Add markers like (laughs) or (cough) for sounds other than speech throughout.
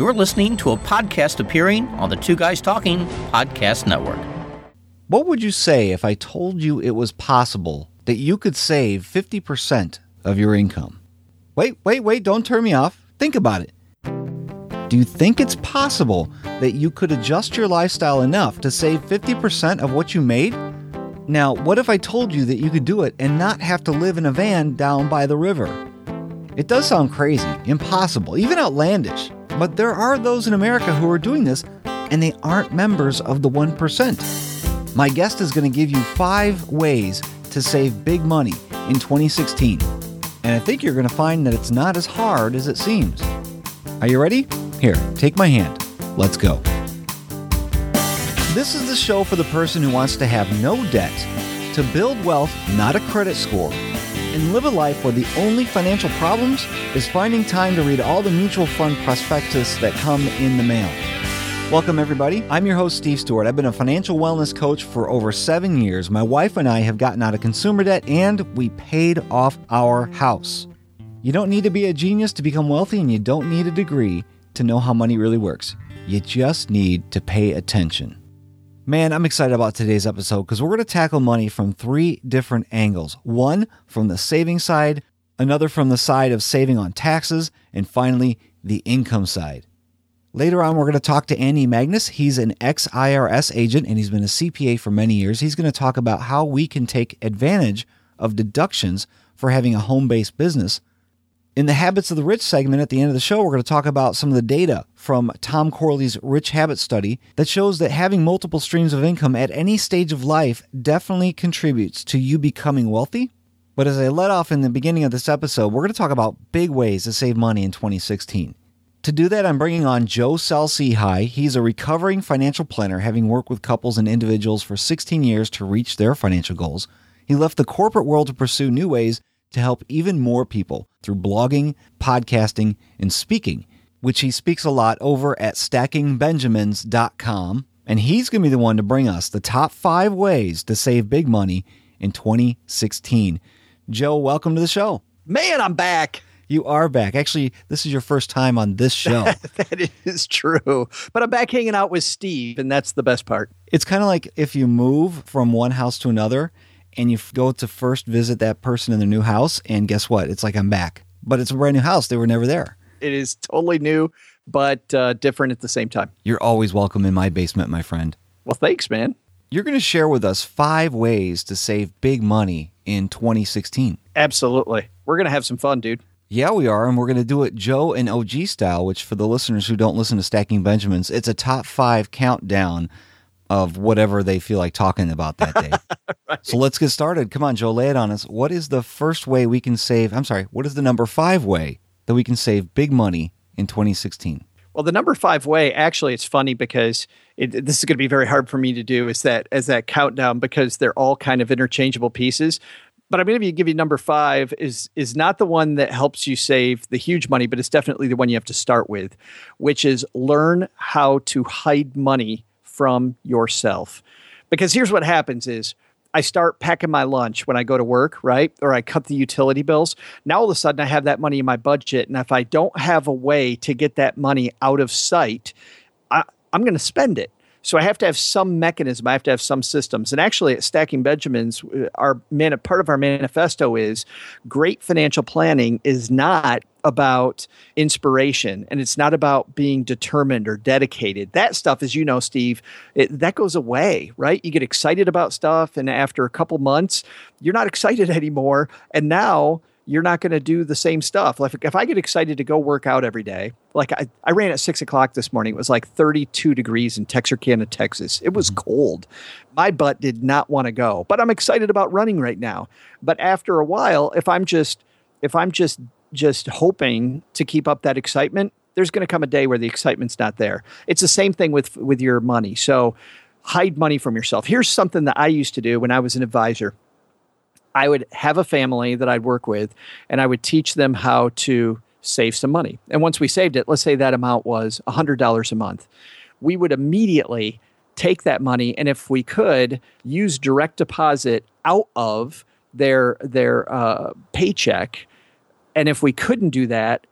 You're listening to a podcast appearing on the Two Guys Talking Podcast Network. What would you say if I told you it was possible that you could save 50% of your income? Wait, wait, wait, don't turn me off. Think about it. Do you think it's possible that you could adjust your lifestyle enough to save 50% of what you made? Now, what if I told you that you could do it and not have to live in a van down by the river? It does sound crazy, impossible, even outlandish. But there are those in America who are doing this and they aren't members of the 1%. My guest is going to give you five ways to save big money in 2016. And I think you're going to find that it's not as hard as it seems. Are you ready? Here, take my hand. Let's go. This is the show for the person who wants to have no debt, to build wealth, not a credit score, and live a life where the only financial problems is finding time to read all the mutual fund prospectus that come in the mail. Welcome everybody. I'm your host Steve Stewart. I've been a financial wellness coach for over 7 years. My wife and I have gotten out of consumer debt and we paid off our house. You don't need to be a genius to become wealthy and you don't need a degree to know how money really works. You just need to pay attention. Man, I'm excited about today's episode because we're going to tackle money from three different angles. One from the saving side, another from the side of saving on taxes, and finally, the income side. Later on, we're going to talk to Andy Magnus. He's an ex IRS agent and he's been a CPA for many years. He's going to talk about how we can take advantage of deductions for having a home based business In the Habits of the Rich segment at the end of the show, we're going to talk about some of the data from Tom Corley's Rich Habits study that shows that having multiple streams of income at any stage of life definitely contributes to you becoming wealthy. But as I let off in the beginning of this episode, we're going to talk about big ways to save money in 2016. To do that, I'm bringing on Joe Salcihi. He's a recovering financial planner, having worked with couples and individuals for 16 years to reach their financial goals. He left the corporate world to pursue new ways to help even more people through blogging, podcasting, and speaking, which he speaks a lot over at stackingbenjamins.com. And he's going to be the one to bring us the top five ways to save big money in 2016. Joe, welcome to the show. Man, I'm back. You are back. Actually, this is your first time on this show. (laughs) that is true. But I'm back hanging out with Steve, and that's the best part. It's kind of like if you move from one house to another, and you go to first visit that person in their new house and guess what? It's like I'm back. But it's a brand new house. They were never there. It is totally new but uh different at the same time. You're always welcome in my basement, my friend. Well, thanks, man. You're going to share with us five ways to save big money in 2016. Absolutely. We're going to have some fun, dude. Yeah, we are, and we're going to do it Joe and OG style, which for the listeners who don't listen to Stacking Benjamins, it's a top 5 countdown of whatever they feel like talking about that day. (laughs) right. So let's get started. Come on, Joe, lay it on us. What is the first way we can save? I'm sorry, what is the number 5 way that we can save big money in 2016? Well, the number 5 way, actually it's funny because it, this is going to be very hard for me to do is that as that countdown because they're all kind of interchangeable pieces. But I'm going to give you number 5 is is not the one that helps you save the huge money, but it's definitely the one you have to start with, which is learn how to hide money from yourself. Because here's what happens is I start packing my lunch when I go to work, right? Or I cut the utility bills. Now all of a sudden I have that money in my budget and if I don't have a way to get that money out of sight, I I'm going to spend it. So I have to have some mechanism. I have to have some systems. And actually, at Stacking Benjamins, our man, part of our manifesto is great financial planning is not about inspiration and it's not about being determined or dedicated. That stuff, as you know, Steve, it, that goes away, right? You get excited about stuff, and after a couple months, you're not excited (laughs) anymore. And now, you're not going to do the same stuff. Like if I get excited to go work out every day, like I, I ran at six o'clock this morning, it was like 32 degrees in Texarkana, Texas. It was cold. My butt did not want to go, but I'm excited about running right now. But after a while, if I'm just, if I'm just, just hoping to keep up that excitement, there's going to come a day where the excitement's not there. It's the same thing with with your money. So hide money from yourself. Here's something that I used to do when I was an advisor. I would have a family that I'd work with and I would teach them how to save some money. And once we saved it, let's say that amount was $100 a month. We would immediately take that money and if we could use direct deposit out of their their uh paycheck and if we couldn't do that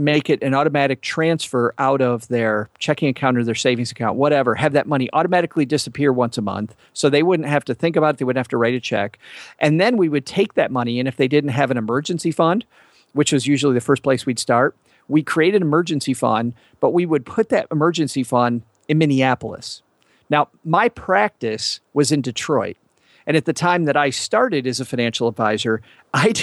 make it an automatic transfer out of their checking account or their savings account, whatever, have that money automatically disappear once a month. So they wouldn't have to think about it. They wouldn't have to write a check. And then we would take that money. And if they didn't have an emergency fund, which was usually the first place we'd start, we created an emergency fund, but we would put that emergency fund in Minneapolis. Now, my practice was in Detroit. And at the time that I started as a financial advisor, (laughs) I,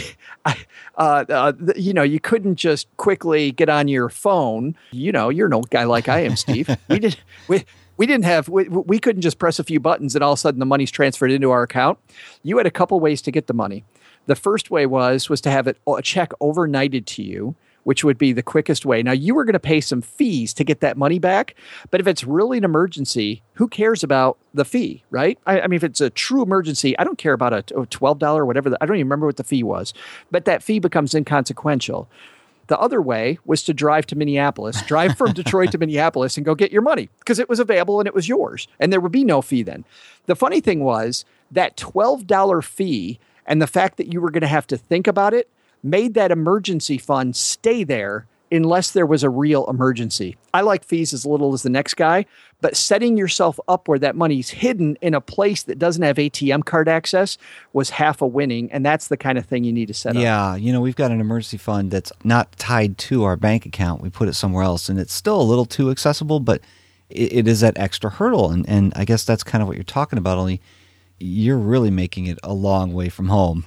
I uh, uh you know, you couldn't just quickly get on your phone. You know, you're an old guy like I am, Steve. (laughs) we did we we didn't have we, we couldn't just press a few buttons and all of a sudden the money's transferred into our account. You had a couple ways to get the money. The first way was was to have it a check overnighted to you which would be the quickest way. Now, you were going to pay some fees to get that money back, but if it's really an emergency, who cares about the fee, right? I, I mean, if it's a true emergency, I don't care about a, a $12, whatever, the, I don't even remember what the fee was, but that fee becomes inconsequential. The other way was to drive to Minneapolis, drive from (laughs) Detroit to Minneapolis and go get your money because it was available and it was yours and there would be no fee then. The funny thing was that $12 fee and the fact that you were going to have to think about it made that emergency fund stay there unless there was a real emergency. I like fees as little as the next guy, but setting yourself up where that money's hidden in a place that doesn't have ATM card access was half a winning and that's the kind of thing you need to set up. Yeah, you know, we've got an emergency fund that's not tied to our bank account. We put it somewhere else and it's still a little too accessible, but it, it is that extra hurdle and and I guess that's kind of what you're talking about only you're really making it a long way from home.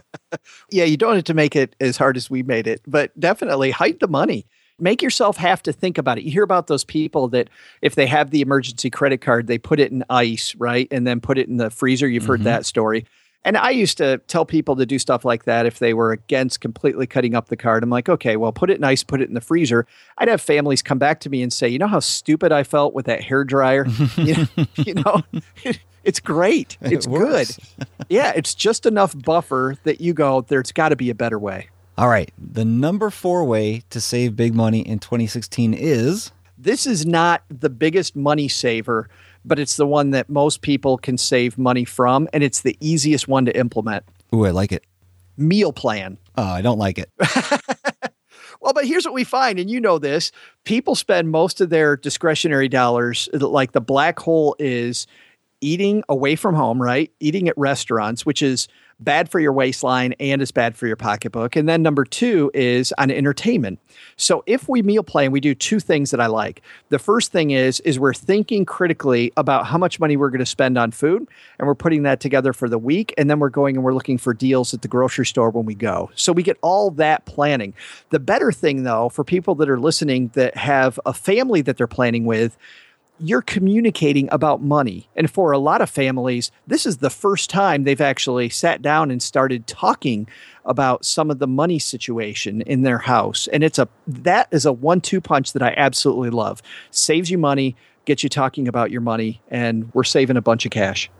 (laughs) yeah, you don't have to make it as hard as we made it, but definitely hide the money. Make yourself have to think about it. You hear about those people that if they have the emergency credit card, they put it in ice, right? And then put it in the freezer. You've mm -hmm. heard that story. And I used to tell people to do stuff like that if they were against completely cutting up the card. I'm like, okay, well, put it in ice, put it in the freezer. I'd have families come back to me and say, you know how stupid I felt with that hair dryer? (laughs) (laughs) you know, you know It's great. It's it good. (laughs) yeah, it's just enough buffer that you go there's got to be a better way. All right. The number 4 way to save big money in 2016 is This is not the biggest money saver, but it's the one that most people can save money from and it's the easiest one to implement. Ooh, I like it. Meal plan. Oh, I don't like it. (laughs) Well, but here's what we find, and you know this people spend most of their discretionary dollars, like the black hole is eating away from home, right? Eating at restaurants, which is bad for your waistline and is bad for your pocketbook. And then number 2 is on entertainment. So if we meal plan, we do two things that I like. The first thing is is we're thinking critically about how much money we're going to spend on food, and we're putting that together for the week. And then we're going and we're looking for deals at the grocery store when we go. So we get all that planning. The better thing though for people that are listening that have a family that they're planning with you're communicating about money. And for a lot of families, this is the first time they've actually sat down and started talking about some of the money situation in their house. And it's a that is a one-two punch that I absolutely love. Saves you money, gets you talking about your money, and we're saving a bunch of cash.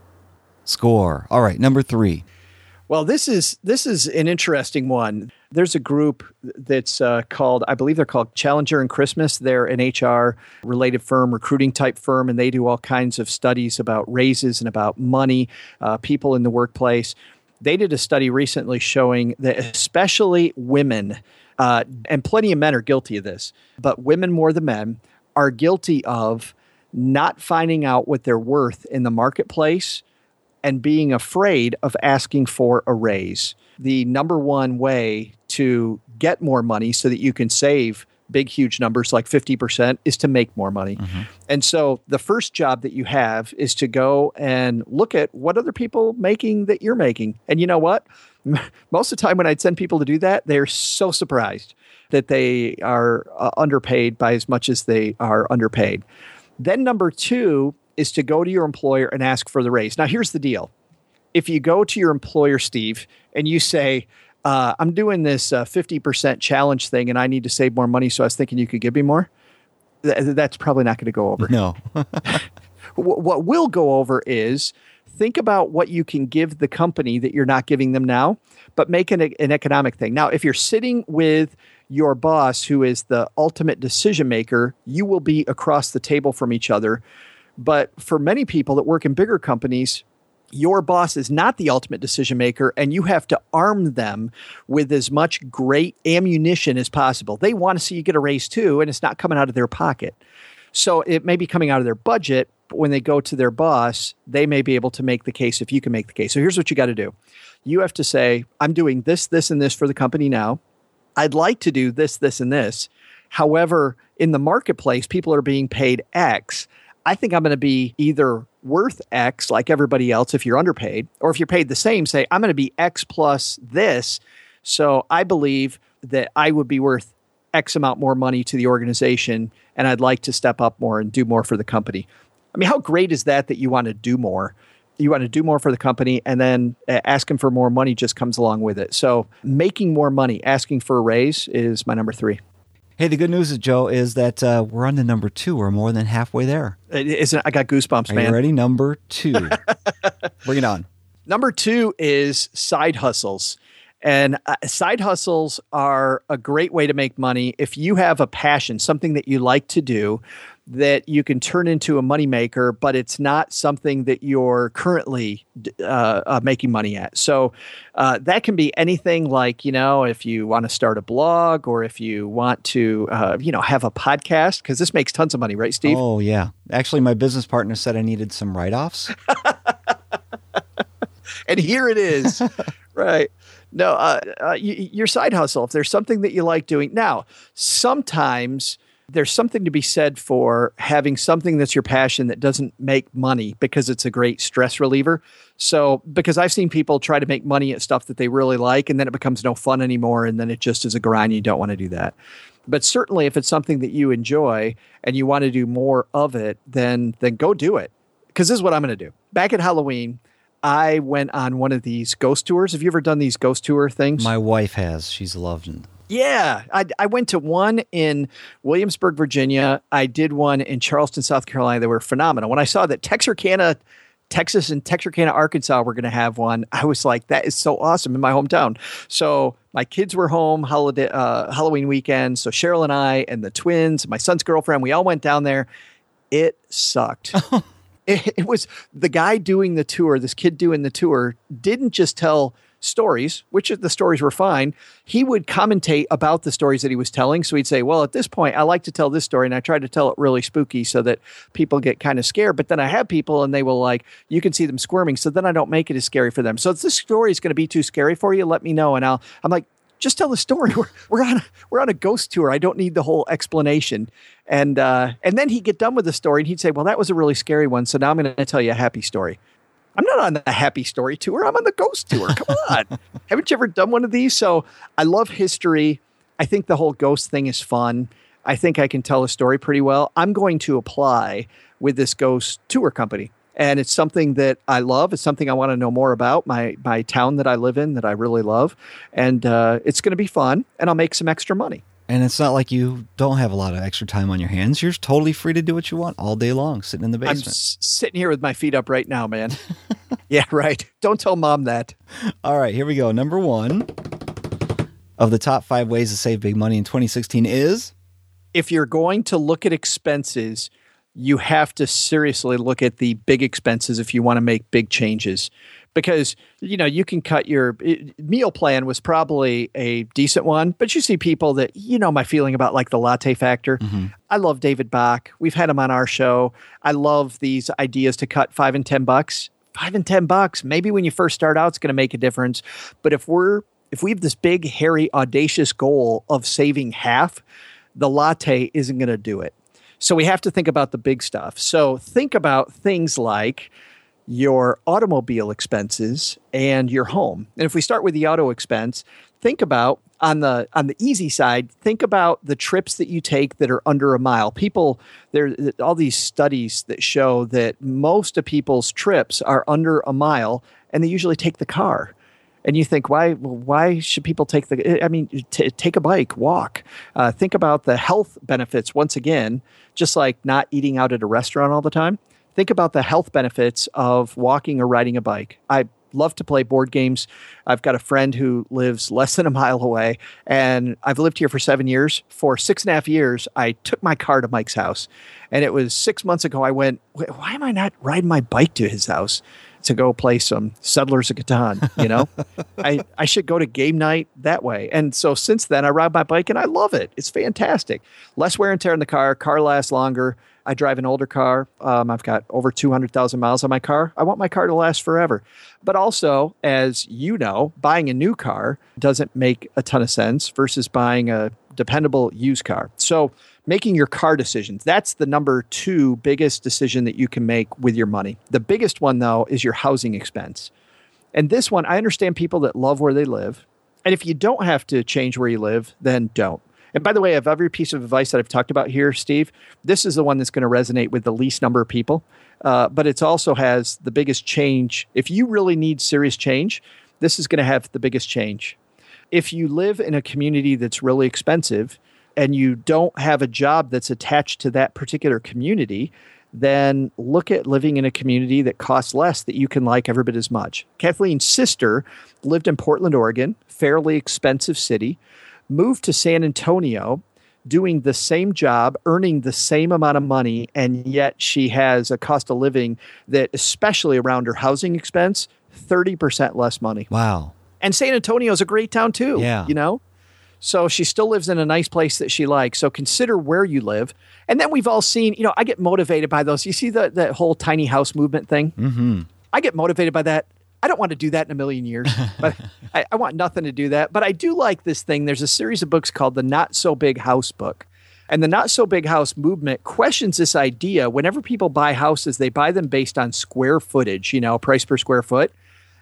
Score. All right, number 3. Well, this is this is an interesting one. There's a group that's uh, called I believe they're called Challenger and Christmas. They're an HR related firm, recruiting type firm and they do all kinds of studies about raises and about money, uh people in the workplace. They did a study recently showing that especially women uh and plenty of men are guilty of this, but women more than men are guilty of not finding out what they're worth in the marketplace and being afraid of asking for a raise. The number one way to get more money so that you can save big huge numbers like 50% is to make more money. Mm -hmm. And so the first job that you have is to go and look at what other people making that you're making. And you know what? (laughs) Most of the time when I'd send people to do that, they're so surprised that they are uh, underpaid by as much as they are underpaid. Then number 2 is to go to your employer and ask for the raise. Now, here's the deal. If you go to your employer, Steve, and you say, uh, I'm doing this uh, 50% challenge thing and I need to save more money, so I was thinking you could give me more, th that's probably not going to go over. No. (laughs) (laughs) what will go over is think about what you can give the company that you're not giving them now, but make an, an economic thing. Now, if you're sitting with your boss, who is the ultimate decision maker, you will be across the table from each other. But for many people that work in bigger companies, your boss is not the ultimate decision maker and you have to arm them with as much great ammunition as possible. They want to see you get a raise too and it's not coming out of their pocket. So it may be coming out of their budget, but when they go to their boss, they may be able to make the case if you can make the case. So here's what you got to do. You have to say, I'm doing this, this and this for the company now. I'd like to do this, this and this. However, in the marketplace, people are being paid X I think I'm going to be either worth X like everybody else if you're underpaid, or if you're paid the same, say, I'm going to be X plus this. So I believe that I would be worth X amount more money to the organization, and I'd like to step up more and do more for the company. I mean, how great is that that you want to do more? You want to do more for the company, and then asking for more money just comes along with it. So making more money, asking for a raise is my number three. Hey, the good news, is, Joe, is that uh, we're on to number two. We're more than halfway there. It's, I got goosebumps, Are man. Are you ready? Number two. (laughs) Bring it on. Number two is side hustles. And uh, side hustles are a great way to make money. If you have a passion, something that you like to do, that you can turn into a money maker but it's not something that you're currently uh, uh, making money at. So uh, that can be anything like, you know, if you want to start a blog or if you want to, uh, you know, have a podcast, cuz this makes tons of money, right, Steve? Oh, yeah. Actually, my business partner said I needed some write offs. (laughs) and here it is. (laughs) right. No, uh, uh, your side hustle, if there's something that you like doing. Now, sometimes – there's something to be said for having something that's your passion that doesn't make money because it's a great stress reliever. So, because I've seen people try to make money at stuff that they really like and then it becomes no fun anymore and then it just is a grind you don't want to do that. But certainly if it's something that you enjoy and you want to do more of it, then then go do it. Cuz this is what I'm going to do. Back at Halloween, I went on one of these ghost tours. Have you ever done these ghost tour things? My wife has. She's loved them. Yeah, I I went to one in Williamsburg, Virginia. I did one in Charleston, South Carolina. They were phenomenal. When I saw that Texarkana, Texas and Texarkana, Arkansas were going to have one, I was like that is so awesome in my hometown. So my kids were home holiday uh Halloween weekend, so Cheryl and I and the twins, my son's girlfriend, we all went down there. It sucked. (laughs) it, it was the guy doing the tour, this kid doing the tour didn't just tell stories, which the stories were fine, he would commentate about the stories that he was telling. So he'd say, well, at this point, I like to tell this story and I try to tell it really spooky so that people get kind of scared. But then I have people and they will like, you can see them squirming. So then I don't make it as scary for them. So if this story is going to be too scary for you, let me know. And I'll, I'm like, just tell the story. (laughs) We're, we're on a, we're on a ghost tour. I don't need the whole explanation. And uh and then he'd get done with the story and he'd say, "Well, that was a really scary one. So now I'm going to tell you a happy story." I'm not on the happy story tour. I'm on the ghost tour. Come (laughs) on. Haven't you ever done one of these? So I love history. I think the whole ghost thing is fun. I think I can tell a story pretty well. I'm going to apply with this ghost tour company. And it's something that I love. It's something I want to know more about. My my town that I live in that I really love. And uh it's going to be fun and I'll make some extra money. And it's not like you don't have a lot of extra time on your hands. You're totally free to do what you want all day long sitting in the basement. I'm sitting here with my feet up right now, man. (laughs) yeah, right. Don't tell mom that. All right, here we go. Number 1 of the top 5 ways to save big money in 2016 is if you're going to look at expenses, you have to seriously look at the big expenses if you want to make big changes because you know you can cut your it, meal plan was probably a decent one, but you see people that you know my feeling about like the latte factor. Mm-hmm. I love David Bach. We've had him on our show. I love these ideas to cut 5 and 10 bucks. 5 and 10 bucks. Maybe when you first start out it's going to make a difference, but if we're if we have this big hairy audacious goal of saving half, the latte isn't going to do it. So we have to think about the big stuff. So think about things like your automobile expenses and your home. And if we start with the auto expense, think about on the on the easy side think about the trips that you take that are under a mile. People there all these studies that show that most of people's trips are under a mile and they usually take the car. And you think why why should people take the i mean take a bike walk. Uh think about the health benefits once again just like not eating out at a restaurant all the time think about the health benefits of walking or riding a bike. I love to play board games. I've got a friend who lives less than a mile away and I've lived here for 7 years. For six and a half years, I took my car to Mike's house. And it was 6 months ago I went, "Why am I not riding my bike to his house?" to go play some Settlers of Catan, you know? (laughs) I I should go to game night that way. And so since then I ride my bike and I love it. It's fantastic. Less wear and tear in the car, car lasts longer. I drive an older car. Um, I've got over 200,000 miles on my car. I want my car to last forever. But also, as you know, buying a new car doesn't make a ton of sense versus buying a dependable used car. So, making your car decisions. That's the number 2 biggest decision that you can make with your money. The biggest one though is your housing expense. And this one, I understand people that love where they live. And if you don't have to change where you live, then don't. And by the way, of every piece of advice that I've talked about here, Steve, this is the one that's going to resonate with the least number of people. Uh, but it also has the biggest change. If you really need serious change, this is going to have the biggest change. If you live in a community that's really expensive and you don't have a job that's attached to that particular community, then look at living in a community that costs less that you can like every bit as much. Kathleen's sister lived in Portland, Oregon, fairly expensive city moved to San Antonio doing the same job, earning the same amount of money, and yet she has a cost of living that, especially around her housing expense, 30% less money. Wow. And San Antonio is a great town too, yeah. you know? So she still lives in a nice place that she likes. So consider where you live. And then we've all seen, you know, I get motivated by those. You see the, that whole tiny house movement thing? Mm I get motivated by that I don't want to do that in a million years, but (laughs) I, I want nothing to do that. But I do like this thing. There's a series of books called the Not So Big House book. And the Not So Big House movement questions this idea. Whenever people buy houses, they buy them based on square footage, you know, price per square foot.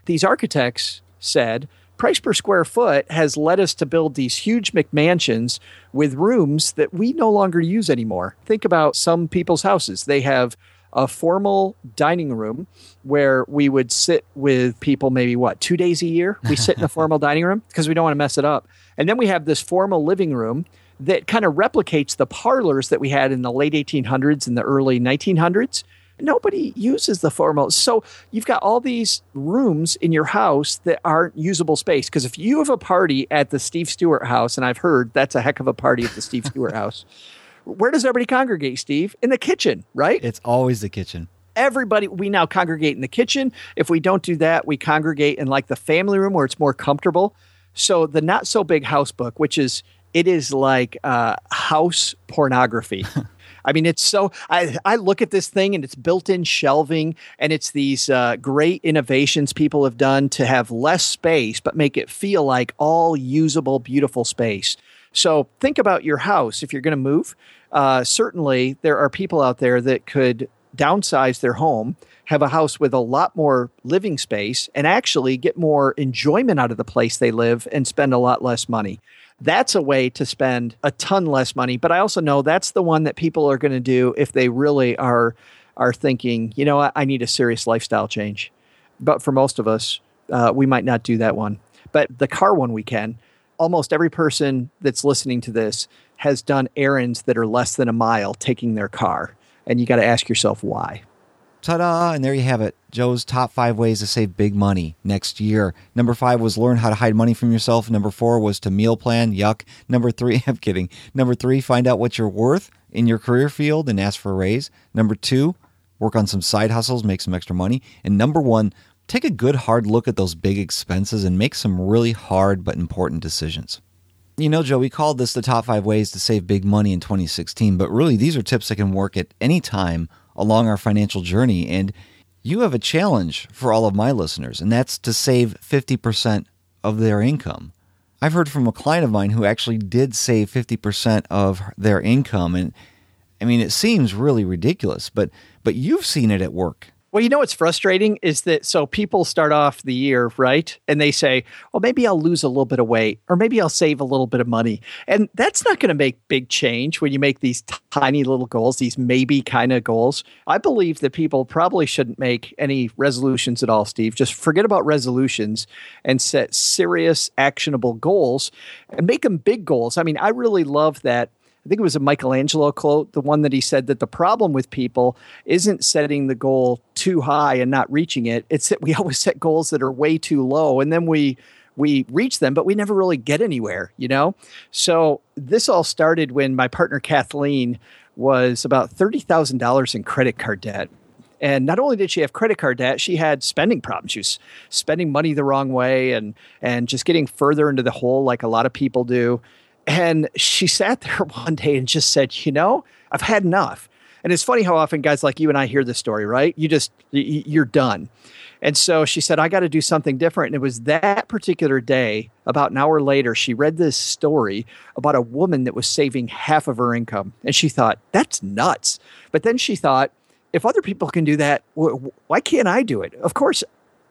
These architects said, price per square foot has led us to build these huge McMansions with rooms that we no longer use anymore. Think about some people's houses. They have a formal dining room where we would sit with people maybe what, 2 days a year. We sit in a (laughs) formal dining room because we don't want to mess it up. And then we have this formal living room that kind of replicates the parlors that we had in the late 1800s and the early 1900s. Nobody uses the formal. So you've got all these rooms in your house that aren't usable space because if you have a party at the Steve Stewart house and I've heard that's a heck of a party at the Steve Stewart (laughs) house where does everybody congregate, Steve? In the kitchen, right? It's always the kitchen. Everybody we now congregate in the kitchen. If we don't do that we congregate in like the family room where it's more comfortable. So the not so big house book which is it is like uh house pornography. (laughs) I mean it's so I I look at this thing and it's built-in shelving and it's these uh great innovations people have done to have less space but make it feel like all usable beautiful space. So think about your house if you're going to move. Uh certainly there are people out there that could downsize their home, have a house with a lot more living space and actually get more enjoyment out of the place they live and spend a lot less money. That's a way to spend a ton less money, but I also know that's the one that people are going to do if they really are are thinking, you know, I, I need a serious lifestyle change. But for most of us, uh we might not do that one. But the car one we can almost every person that's listening to this has done errands that are less than a mile taking their car. And you got to ask yourself why. Ta-da! And there you have it. Joe's top five ways to save big money next year. Number five was learn how to hide money from yourself. Number four was to meal plan. Yuck. Number three, (laughs) I'm kidding. Number three, find out what you're worth in your career field and ask for a raise. Number two, work on some side hustles, make some extra money. And number one, take a good hard look at those big expenses and make some really hard but important decisions. You know, Joe, we called this the top five ways to save big money in 2016, but really these are tips that can work at any time along our financial journey. And you have a challenge for all of my listeners, and that's to save 50% of their income. I've heard from a client of mine who actually did save 50% of their income. And I mean, it seems really ridiculous, but, but you've seen it at work Well, you know what's frustrating is that so people start off the year, right? And they say, "Well, maybe I'll lose a little bit of weight or maybe I'll save a little bit of money." And that's not going to make big change when you make these tiny little goals, these maybe kind of goals. I believe that people probably shouldn't make any resolutions at all, Steve. Just forget about resolutions and set serious actionable goals and make them big goals. I mean, I really love that I think it was a Michelangelo quote, the one that he said that the problem with people isn't setting the goal too high and not reaching it. It's that we (laughs) always set goals that are way too low and then we we reach them but we never really get anywhere, you know? So this all started when my partner Kathleen was about $30,000 in credit card debt. And not only did she have credit card debt, she had spending problems. She was spending money the wrong way and and just getting further into the hole like a lot of people do. And she sat there (laughs) one day and just said, you know, I've had enough. And it's funny how often guys like you and I hear this story, right? You just, you're done. And so she said, I got to do something different. And it was that particular day, about an hour later, she read this story about a woman that was saving half of her income. And she thought, that's nuts. But then she thought, if other people can do that, why can't I do it? Of course,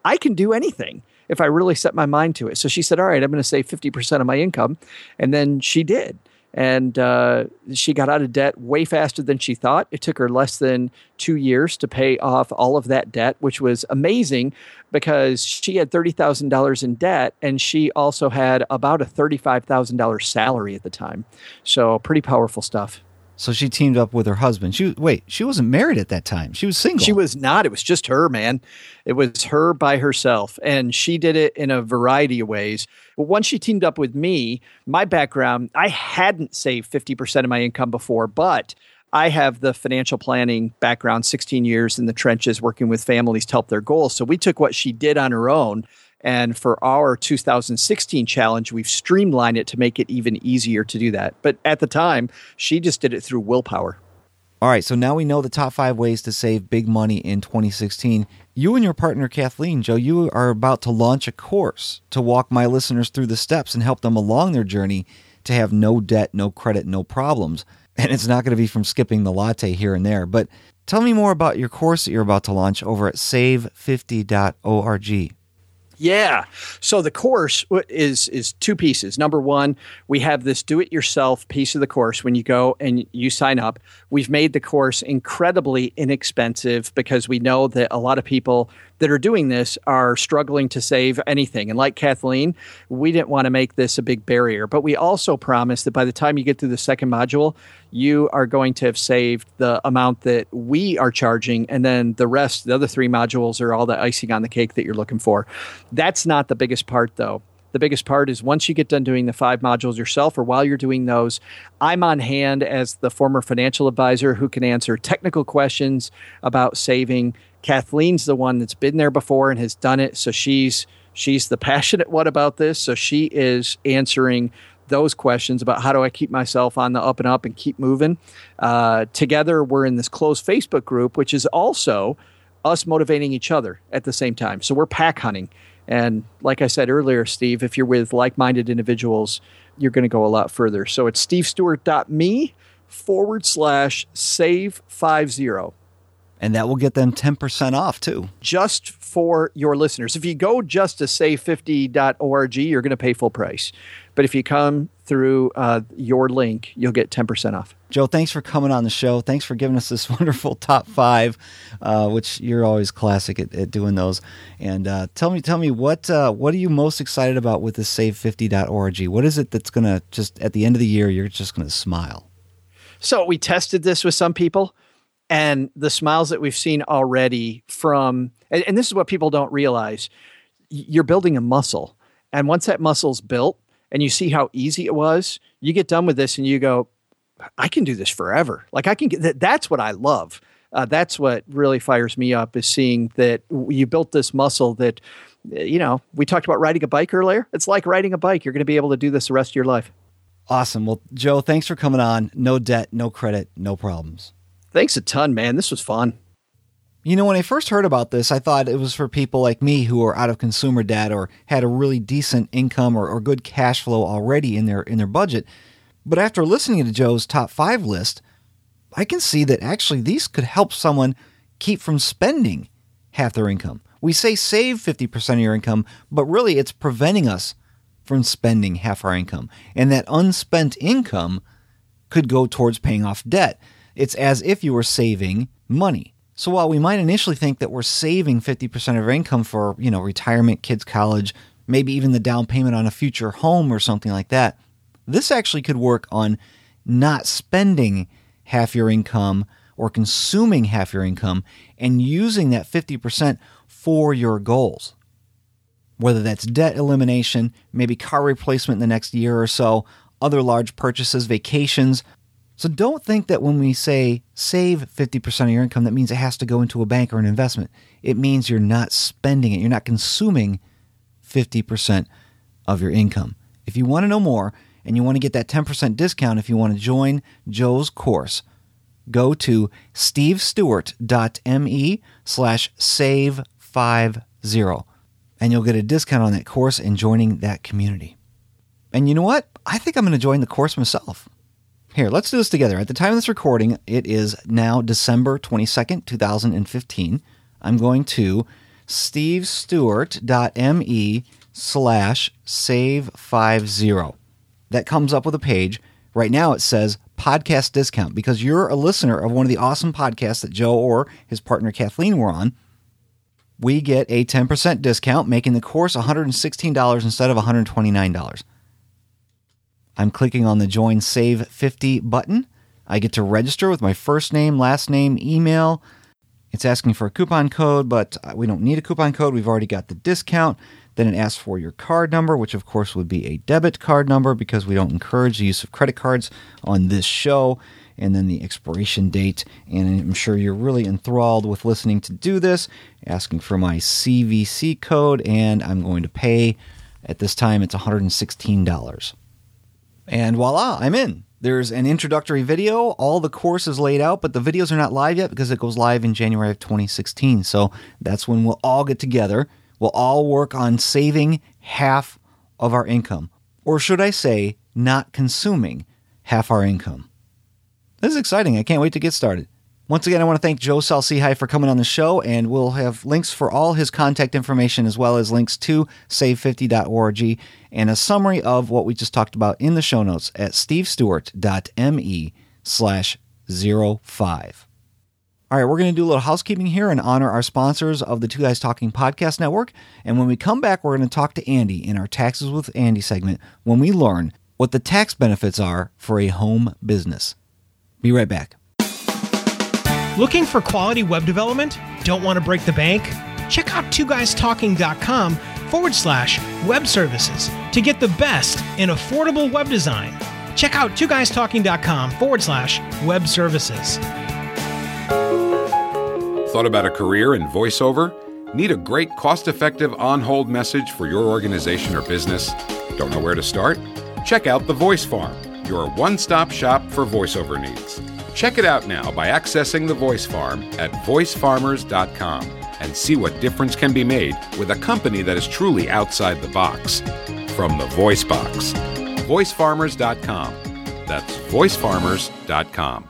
I can do anything if I really set my mind to it. So she said, "All right, I'm going to save 50% of my income." And then she did. And uh she got out of debt way faster than she thought. It took her less than 2 years to pay off all of that debt, which was amazing because she had $30,000 in debt and she also had about a $35,000 salary at the time. So pretty powerful stuff. So she teamed up with her husband. She wait, she wasn't married at that time. She was single. She was not. It was just her, man. It was her by herself and she did it in a variety of ways. But once she teamed up with me, my background, I hadn't saved 50% of my income before, but I have the financial planning background, 16 years in the trenches working with families to help their goals. So we took what she did on her own And for our 2016 challenge, we've streamlined it to make it even easier to do that. But at the time, she just did it through willpower. All right, so now we know the top 5 ways to save big money in 2016. You and your partner Kathleen, Joe, you are about to launch a course to walk my listeners through the steps and help them along their journey to have no debt, no credit, no problems. And it's not going to be from skipping the latte here and there, but tell me more about your course that you're about to launch over at save50.org. Yeah. So the course is is two pieces. Number 1, we have this do it yourself piece of the course when you go and you sign up. We've made the course incredibly inexpensive because we know that a lot of people that are doing this are struggling to save anything. And like Kathleen, we didn't want to make this a big barrier, but we also promised that by the time you get through the second module, you are going to have saved the amount that we are charging and then the rest the other three modules are all the icing on the cake that you're looking for. That's not the biggest part though the biggest part is once you get done doing the five modules yourself or while you're doing those, I'm on hand as the former financial advisor who can answer technical questions about saving. Kathleen's the one that's been there before and has done it, so she's she's the (laughs) passionate one about this, so she is answering those questions about how do I keep myself on the up and up and keep moving. Uh together we're in this closed Facebook group which is also us motivating each other at the same time. So we're pack hunting. And like I said earlier, Steve, if you're with like-minded individuals, you're going to go a lot further. So it's stevestewart.me forward slash save 50. And that will get them 10% off too. Just for your listeners. If you go just to save50.org, you're going to pay full price. But if you come through uh, your link, you'll get 10% off. Joe, thanks for coming on the show. Thanks for giving us this (laughs) wonderful top five, uh, which you're always classic at, at doing those. And uh, tell me, tell me what uh, what are you most excited about with this save50.org? What is it that's going to just at the end of the year, you're just going to smile? So we tested this with some people and the smiles that we've seen already from, and, and this is what people don't realize, you're building a muscle. And once that muscle's built, and you see how easy it was, you get done with this and you go, I can do this forever. Like I can get that, that's what I love. Uh, that's what really fires me up is seeing that you built this muscle that you know, we talked about riding a bike earlier. It's like riding a bike. You're going to be able to do this the rest of your life. Awesome. Well, Joe, thanks for coming on. No debt, no credit, no problems. Thanks a ton, man. This was fun. You know, when I first heard about this, I thought it was for people like me who are out of consumer debt or had a really decent income or, or good cash flow already in their in their budget. But after listening to Joe's top 5 list, I can see that actually these could help someone keep from spending half their income. We say save 50% of your income, but really it's preventing us from spending half our income. And that unspent income could go towards paying off debt. It's as if you were saving money. So while we might initially think that we're saving 50% of our income for, you know, retirement, kids college, maybe even the down payment on a future home or something like that, this actually could work on not spending half your income or consuming half your income and using that 50% for your goals. Whether that's debt elimination, maybe car replacement in the next year or so, other large purchases, vacations, So don't think that when we say save 50% of your income, that means it has to go into a bank or an investment. It means you're not spending it. You're not consuming 50% of your income. If you want to know more and you want to get that 10% discount if you want to join Joe's course, go to stevestewart.me slash save 50 and you'll get a discount on that course and joining that community. And you know what? I think I'm going to join the course myself. Here, let's do this together. At the time of this recording, it is now December 22nd, 2015. I'm going to stevestewart.me slash save50. That comes up with a page. Right now it says podcast discount because you're a listener of one of the awesome podcasts that Joe or his partner Kathleen were on. We get a 10% discount, making the course $116 instead of $129. I'm clicking on the Join Save 50 button. I get to register with my first name, last name, email. It's asking for a coupon code, but we don't need a coupon code. We've already got the discount. Then it asks for your card number, which of course would be a debit card number because we don't encourage the use of credit cards on this show. And then the expiration date. And I'm sure you're really enthralled with listening to do this. Asking for my CVC code, and I'm going to pay. At this time, it's $116. And voila, I'm in. There's an introductory video. All the course is laid out, but the videos are not live yet because it goes live in January of 2016. So that's when we'll all get together. We'll all work on saving half of our income. Or should I say, not consuming half our income. This is exciting. I can't wait to get started. Once again, I want to thank Joe Salcihi for coming on the show, and we'll have links for all his contact information as well as links to save50.org and a summary of what we just talked about in the show notes at stevestewart.me slash 05. All right, we're going to do a little housekeeping here and honor our sponsors of the Two Guys Talking Podcast Network. And when we come back, we're going to talk to Andy in our Taxes with Andy segment when we learn what the tax benefits are for a home business. Be right back. Looking for quality web development? Don't want to break the bank? Check out twoguystalking.com forward slash web services to get the best in affordable web design. Check out twoguystalking.com forward slash web services. Thought about a career in voiceover? Need a great cost-effective on-hold message for your organization or business? Don't know where to start? Check out The Voice Farm, your one-stop shop for voiceover needs. Check it out now by accessing the Voice Farm at voicefarmers.com and see what difference can be made with a company that is truly outside the box. From the Voice Box, voicefarmers.com. That's voicefarmers.com.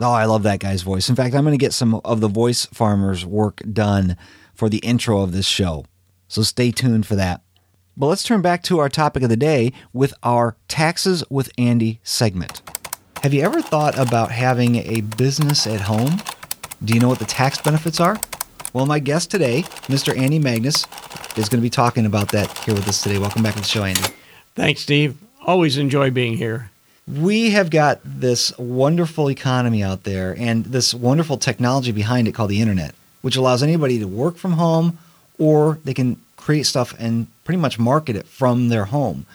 Oh, I love that guy's voice. In fact, I'm going to get some of the Voice Farmers work done for the intro of this show. So stay tuned for that. But let's turn back to our topic of the day with our Taxes with Andy segment. Have you ever thought about having a business at home? Do you know what the tax benefits are? Well, my guest today, Mr. Andy Magnus, is going to be talking about that here with us today. Welcome back to the show, Andy. Thanks, Steve. Always enjoy being here. We have got this wonderful economy out there and this wonderful technology behind it called the internet, which allows anybody to work from home or they can create stuff and pretty much market it from their home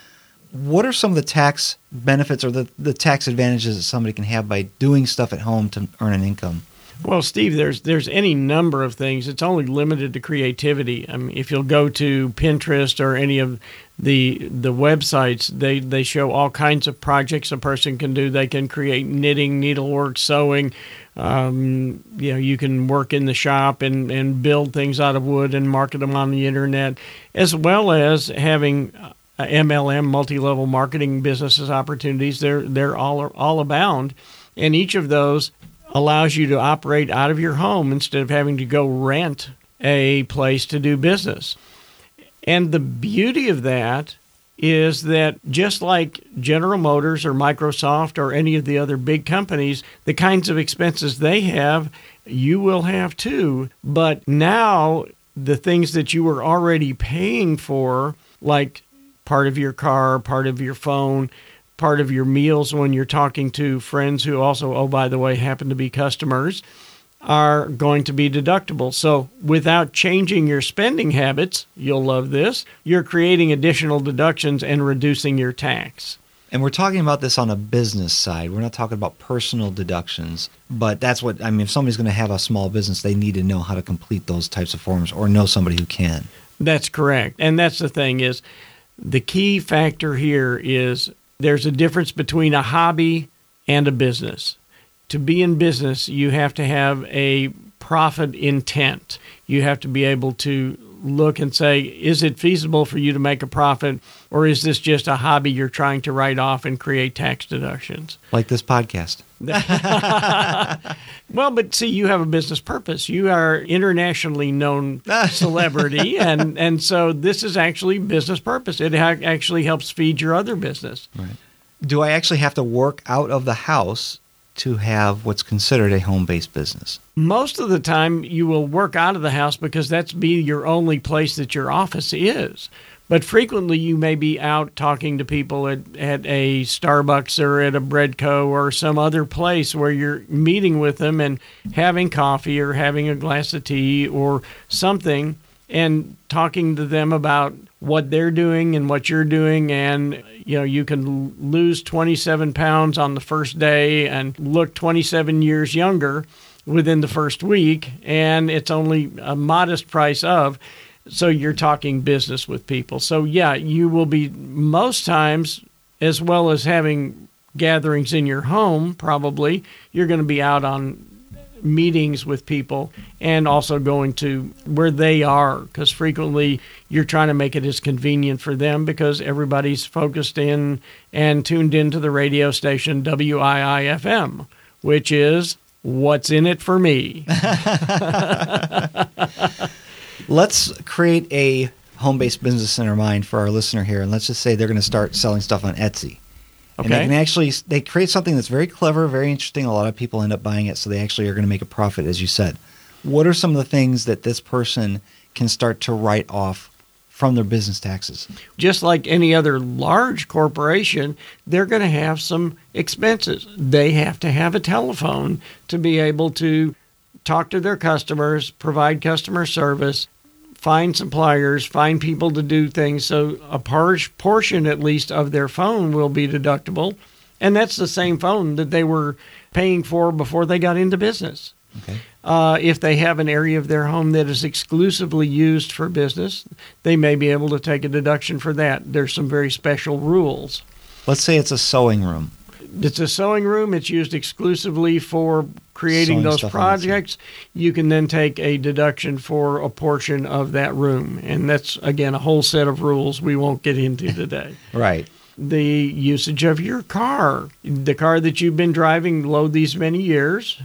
what are some of the tax benefits or the the tax advantages that somebody can have by doing stuff at home to earn an income? Well, Steve, there's there's any number of things. It's only limited to creativity. I mean, if you'll go to Pinterest or any of the the websites, they they show all kinds of projects a person can do. They can create knitting, needlework, sewing. Um, you know, you can work in the shop and and build things out of wood and market them on the internet, as well as having uh, MLM multi-level marketing businesses opportunities they're they're all all abound and each of those allows you to operate out of your home instead of having to go rent a place to do business and the beauty of that is that just like General Motors or Microsoft or any of the other big companies, the kinds of expenses they have, you will have too. But now the things that you were already paying for, like part of your car, part of your phone, part of your meals when you're talking to friends who also, oh, by the way, happen to be customers, are going to be deductible. So without changing your spending habits, you'll love this, you're creating additional deductions and reducing your tax. And we're talking about this on a business side. We're not talking about personal deductions, but that's what I mean if somebody's going to have a small business, they need to know how to complete those types of forms or know somebody who can. That's correct. And that's the thing is the key factor here is there's a difference between a hobby and a business. To be in business, you have to have a profit intent. You have to be able to look and say, is it feasible for you to make a profit or is this just a hobby you're trying to write off and create tax deductions? Like this podcast. (laughs) well, but see, you have a business purpose. You are internationally known (laughs) celebrity, and and so this is actually business purpose. It ha actually helps feed your other business. Right. Do I actually have to work out of the house to have what's considered a home-based business? Most of the time you will work out of the house because that's be your only place that your office is. But frequently, you may be out talking to people at, at a Starbucks or at a Breadco or some other place where you're meeting with them and having coffee or having a glass of tea or something and talking to them about what they're doing and what you're doing and you know you can lose 27 pounds on the first day and look 27 years younger within the first week and it's only a modest price of so you're talking business with people. So yeah, you will be most times as well as having gatherings in your home probably, you're going to be out on meetings with people and also going to where they are because frequently you're trying to make it as convenient for them because everybody's focused in and tuned into the radio station WIIFM which is what's in it for me (laughs) (laughs) let's create a home-based business in our mind for our listener here, and let's just say they're going to start selling stuff on Etsy. Okay. And they can actually they create something that's very clever, very interesting. A lot of people end up buying it, so they actually are going to make a profit, as you said. What are some of the things that this person can start to write off from their business taxes? Just like any other large corporation, they're going to have some expenses. They have to have a telephone to be able to talk to their customers, provide customer service, find suppliers, find people to do things. So a parish portion, at least, of their phone will be deductible. And that's the same phone that they were paying for before they got into business. Okay. Uh, if they have an area of their home that is exclusively used for business, they may be able to take a deduction for that. There's some very special rules. Let's say it's a sewing room it's a sewing room. It's used exclusively for creating Sewing those projects. You can then take a deduction for a portion of that room. And that's, again, a whole set of rules we won't get into (laughs) today. Right. The usage of your car, the car that you've been driving low these many years,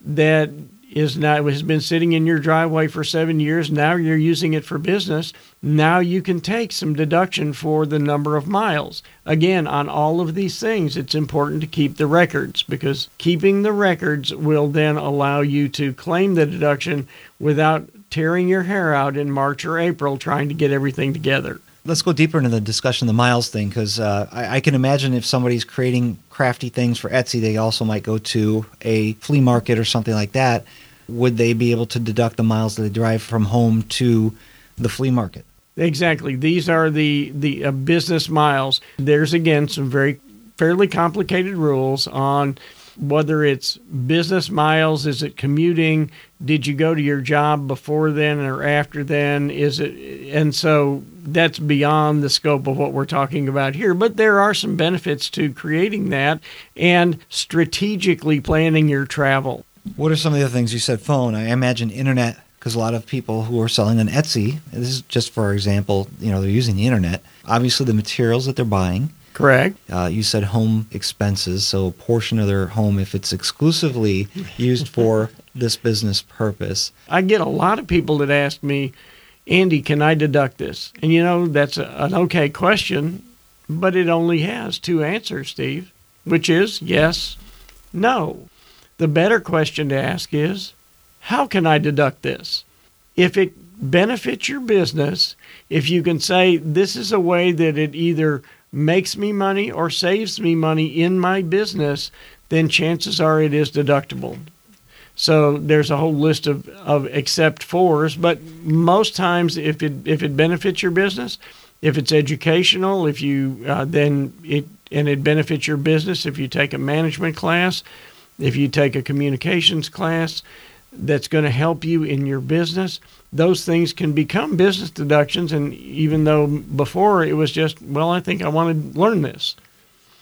that is now has been sitting in your driveway for 7 years. Now you're using it for business. Now you can take some deduction for the number of miles. Again, on all of these things, it's important to keep the records because keeping the records will then allow you to claim the deduction without tearing your hair out in March or April trying to get everything together let's go deeper into the discussion of the miles thing cuz uh, I, I can imagine if somebody's creating crafty things for Etsy, they also might go to a flea market or something like that would they be able to deduct the miles that they drive from home to the flea market? Exactly. These are the the uh, business miles. There's again some very fairly complicated rules on whether it's business miles, is it commuting, did you go to your job before then or after then, is it and so that's beyond the scope of what we're talking about here, but there are some benefits to creating that and strategically planning your travel. What are some of the things you said phone? I imagine internet because a lot of people who are selling on Etsy, this is just for example, you know, they're using the internet. Obviously the materials that they're buying. Correct. Uh you said home expenses, so a portion of their home if it's exclusively used for (laughs) this business purpose. I get a lot of people that ask me, "Andy, can I deduct this?" And you know, that's a, an okay question, but it only has two answers, Steve, which is yes, no. The better question to ask is, how can I deduct this? If it benefits your business, if you can say this is a way that it either makes me money or saves me money in my business, then chances are it is deductible. So there's a whole list of, of except fors, but most times if it if it benefits your business, if it's educational, if you uh, then it and it benefits your business if you take a management class, If you take a communications class that's going to help you in your business, those things can become business deductions. And even though before it was just, well, I think I want to learn this.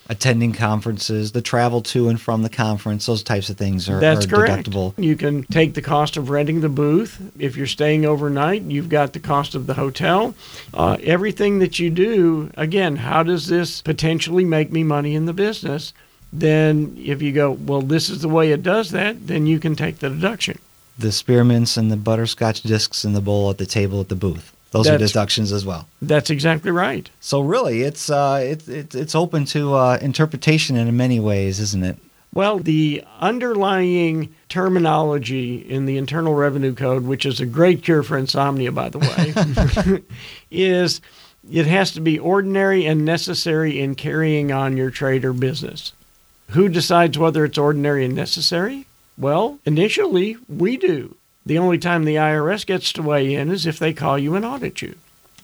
Attending conferences, the travel to and from the conference, those types of things are, That's are correct. deductible. You can take the cost of renting the booth. If you're staying overnight, you've got the cost of the hotel. Uh, everything that you do, again, how does this potentially make me money in the business? then if you go, well, this is the way it does that, then you can take the deduction. The spearmints and the butterscotch discs in the bowl at the table at the booth. Those that's, are deductions as well. That's exactly right. So really, it's uh, it's it, it's open to uh, interpretation in many ways, isn't it? Well, the underlying terminology in the Internal Revenue Code, which is a great cure for insomnia, by the way, (laughs) is it has to be ordinary and necessary in carrying on your trade or business. Who decides whether it's ordinary and necessary? Well, initially, we do. The only time the IRS gets to weigh in is if they call you and audit you.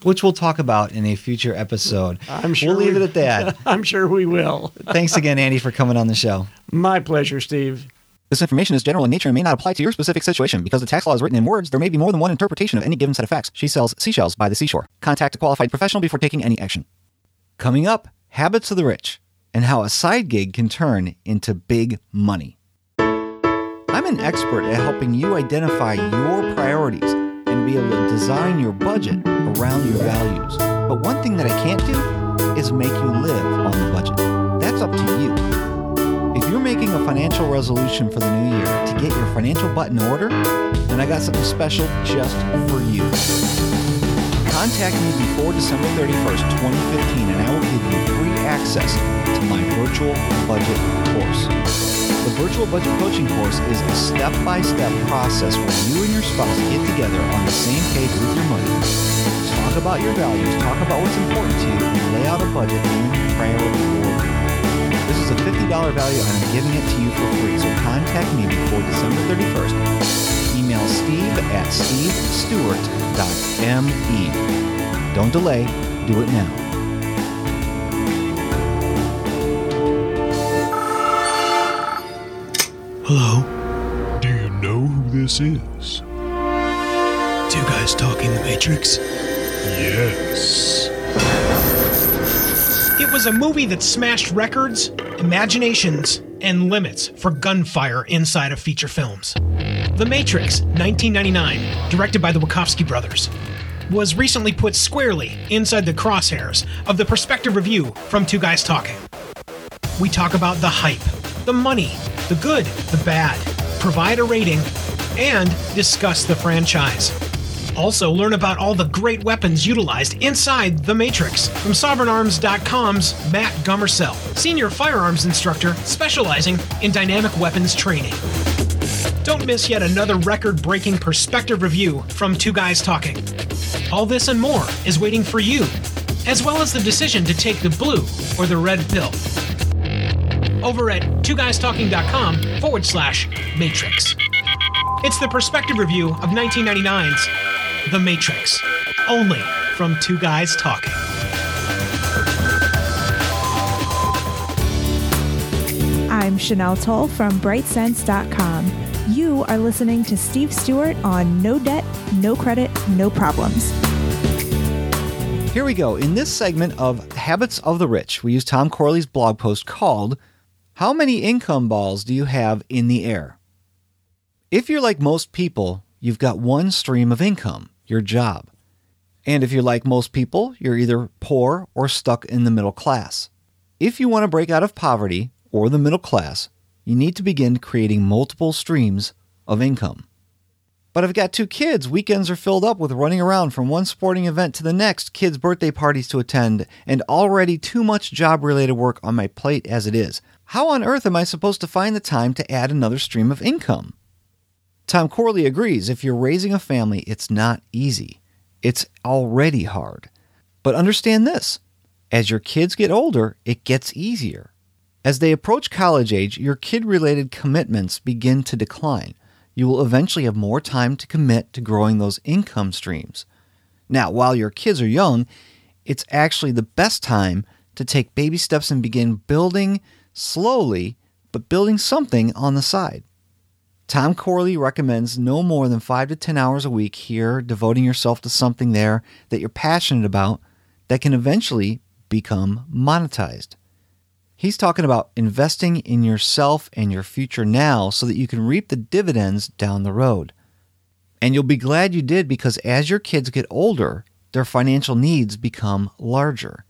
Which we'll talk about in a future episode. I'm sure we'll leave we, it at that. (laughs) I'm sure we will. (laughs) Thanks again, Andy, for coming on the show. My pleasure, Steve. This information is general in nature and may not apply to your specific situation. Because the tax law is written in words, there may be more than one interpretation of any given set of facts. She sells seashells by the seashore. Contact a qualified professional before taking any action. Coming up, Habits of the Rich and how a side gig can turn into big money. I'm an expert at helping you identify your priorities and be able to design your budget around your values. But one thing that I can't do is make you live on the budget. That's up to you. If you're making a financial resolution for the new year to get your financial butt in order, then I got something special just for you. Contact me before December 31st, 2015, and I will give you free access to my virtual budget course. The virtual budget coaching course is a step-by-step process where you and your spouse get together on the same page with your money. Talk about your values, talk about what's important to you, and lay out a budget and priority order. This is a $50 value and I'm giving it to you for free, so contact me before December 31st email steve at stevestewart.me. Don't delay, do it now. Hello? Do you know who this is? Two guys talking The Matrix? Yes. It was a movie that smashed records, imaginations, and limits for gunfire inside of feature films. The Matrix, 1999, directed by the Wachowski brothers, was recently put squarely inside the crosshairs of the perspective review from Two Guys Talking. We talk about the hype, the money, the good, the bad, provide a rating, and discuss the franchise. Also, learn about all the great weapons utilized inside The Matrix from SovereignArms.com's Matt Gummersell, senior firearms instructor specializing in dynamic weapons training. Don't miss yet another record-breaking perspective review from Two Guys Talking. All this and more is waiting for you, as well as the decision to take the blue or the red pill. Over at twoguystalking.com forward slash matrix. It's the perspective review of 1999's The Matrix, only from Two Guys Talking. I'm Chanel Toll from brightsense.com. You are listening to Steve Stewart on No Debt, No Credit, No Problems. Here we go. In this segment of Habits of the Rich, we use Tom Corley's blog post called How Many Income Balls Do You Have in the Air? If you're like most people, you've got one stream of income, your job. And if you're like most people, you're either poor or stuck in the middle class. If you want to break out of poverty or the middle class, you need to begin creating multiple streams of income. But I've got two kids. Weekends are filled up with running around from one sporting event to the next, kids' birthday parties to attend, and already too much job related work on my plate as it is. How on earth am I supposed to find the time to add another stream of income? Tom Corley agrees if you're raising a family, it's not easy. It's already hard. But understand this as your kids get older, it gets easier. As they approach college age, your kid-related commitments begin to decline. You will eventually have more time to commit to growing those income streams. Now, while your kids are young, it's actually the best time to take baby steps and begin building slowly, but building something on the side. Tom Corley recommends no more than 5 to 10 hours a week here, devoting yourself to something there that you're passionate about that can eventually become monetized. He's talking about investing in yourself and your future now so that you can reap the dividends down the road. And you'll be glad you did because as your kids get older, their financial needs become larger.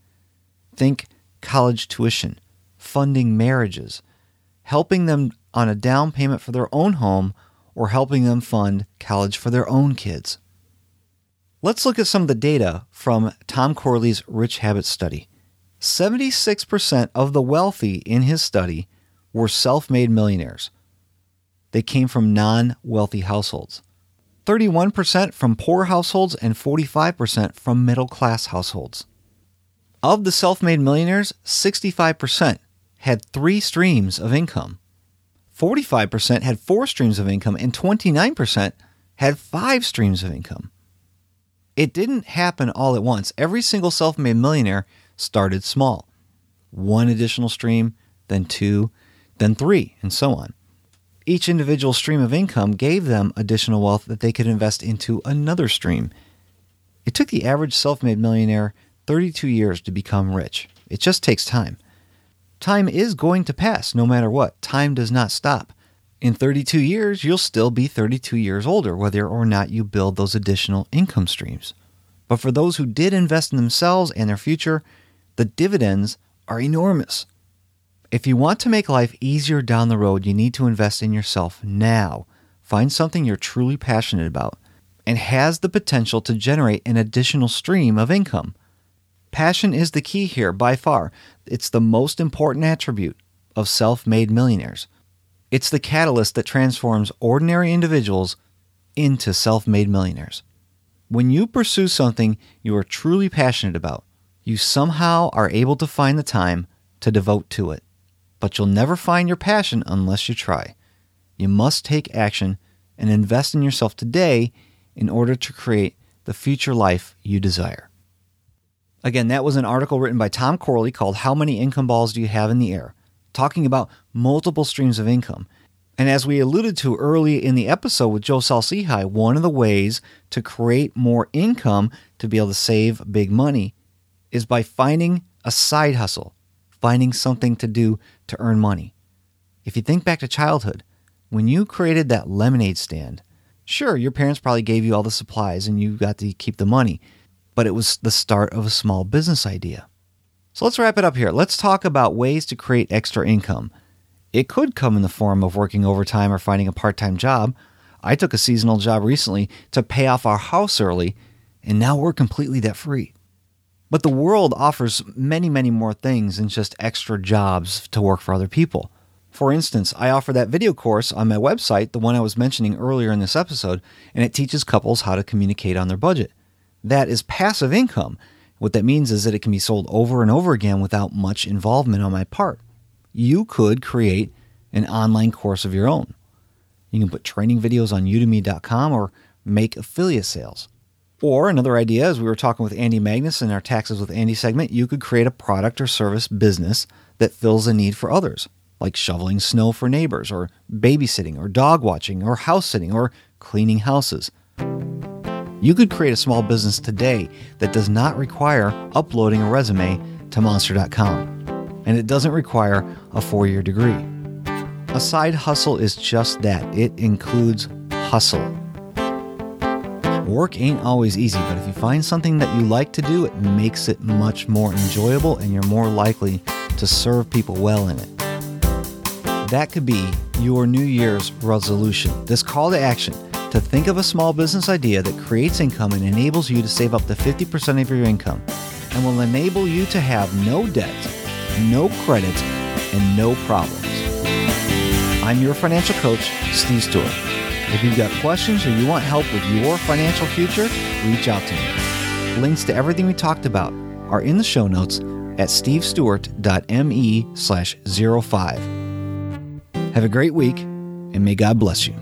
Think college tuition, funding marriages, helping them on a down payment for their own home, or helping them fund college for their own kids. Let's look at some of the data from Tom Corley's Rich Habits study. 76% of the wealthy in his study were self-made millionaires. They came from non-wealthy households. 31% from poor households and 45% from middle-class households. Of the self-made millionaires, 65% had 3 streams of income. 45% had 4 streams of income and 29% had 5 streams of income. It didn't happen all at once. Every single self-made millionaire – started small. One additional stream, then two, then three, and so on. Each individual stream of income gave them additional wealth that they could invest into another stream. It took the average self-made millionaire 32 years to become rich. It just takes time. Time is going to pass no matter what. Time does not stop. In 32 years, you'll still be 32 years older whether or not you build those additional income streams. But for those who did invest in themselves and their future, the dividends are enormous. If you want to make life easier down the road, you need to invest in yourself now. Find something you're truly passionate about and has the potential to generate an additional stream of income. Passion is the key here by far. It's the most important attribute of self-made millionaires. It's the catalyst that transforms ordinary individuals into self-made millionaires. When you pursue something you are truly passionate about, you somehow are able to find the time to devote to it. But you'll never find your passion unless you try. You must take action and invest in yourself today in order to create the future life you desire. Again, that was an article written by Tom Corley called How Many Income Balls Do You Have in the Air? talking about multiple streams of income. And as we alluded to early in the episode with Joe Salcihai, one of the ways to create more income to be able to save big money is by finding a side hustle, finding something to do to earn money. If you think back to childhood, when you created that lemonade stand, sure, your parents probably gave you all the supplies and you got to keep the money, but it was the start of a small business idea. So let's wrap it up here. Let's talk about ways to create extra income. It could come in the form of working overtime or finding a part-time job. I took a seasonal job recently to pay off our house early, and now we're completely debt-free. But the world offers many, many more things than just extra jobs to work for other people. For instance, I offer that video course on my website, the one I was mentioning earlier in this episode, and it teaches couples how to communicate on their budget. That is passive income. What that means is that it can be sold over and over again without much involvement on my part. You could create an online course of your own. You can put training videos on udemy.com or make affiliate sales. Or another idea, as we were talking with Andy Magnus in our Taxes with Andy segment, you could create a product or service business that fills a need for others, like shoveling snow for neighbors, or babysitting, or dog watching, or house sitting, or cleaning houses. You could create a small business today that does not require uploading a resume to monster.com, and it doesn't require a four-year degree. A side hustle is just that. It includes hustle. Work ain't always easy, but if you find something that you like to do, it makes it much more enjoyable and you're more likely to serve people well in it. That could be your New Year's resolution. This call to action to think of a small business idea that creates income and enables you to save up to 50% of your income and will enable you to have no debt, no credit, and no problems. I'm your financial coach, Steve Stewart. If you've got questions or you want help with your financial future, reach out to me. Links to everything we talked about are in the show notes at stevestewart.me/05. Have a great week and may God bless you.